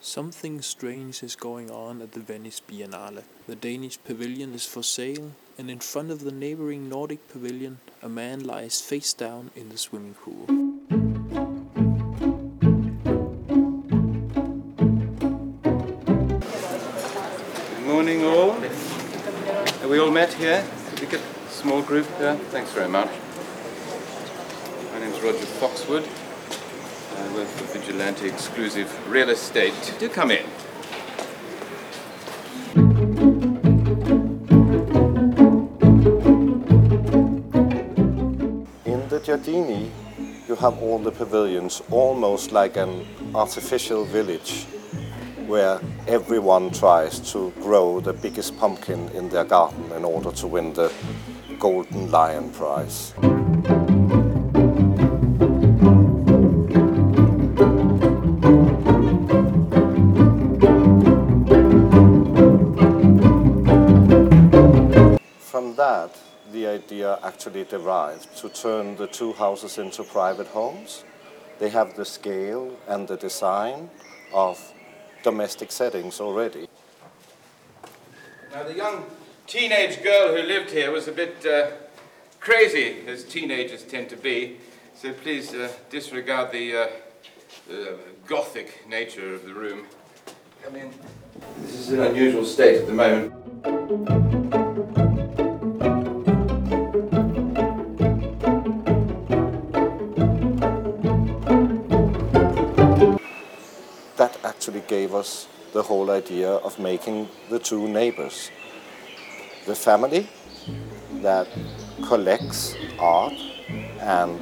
Something strange is going on at the Venice Biennale. The Danish pavilion is for sale, and in front of the neighboring Nordic pavilion, a man lies face down in the swimming pool. Good morning, all. Are we all met here? Did we get a small group here? Thanks very much. My name is Roger Foxwood. I work Vigilante Exclusive Real Estate. Do come in. In the Giardini, you have all the pavilions, almost like an artificial village, where everyone tries to grow the biggest pumpkin in their garden in order to win the Golden Lion Prize. The idea actually derived to turn the two houses into private homes. They have the scale and the design of domestic settings already. Now, the young teenage girl who lived here was a bit uh, crazy, as teenagers tend to be, so please uh, disregard the uh, uh, gothic nature of the room. Come in. This is an unusual state at the moment. Gave us the whole idea of making the two neighbors. The family that collects art and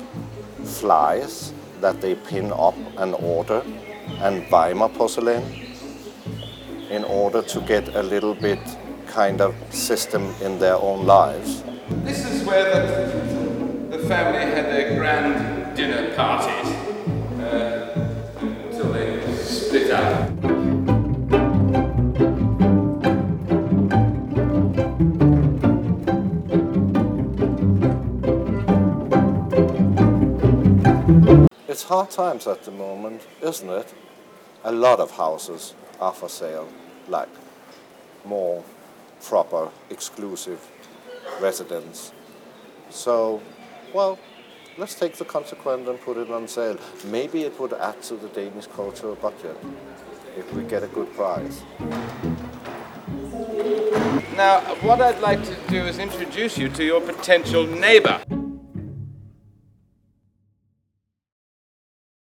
flies that they pin up and order and Weimar porcelain in order to get a little bit kind of system in their own lives. This is where the, the family had their grand dinner parties It's hard times at the moment, isn't it? A lot of houses are for sale, like more proper, exclusive residence. So, well, let's take the consequent and put it on sale. Maybe it would add to the Danish cultural budget if we get a good price. Now, what I'd like to do is introduce you to your potential neighbor.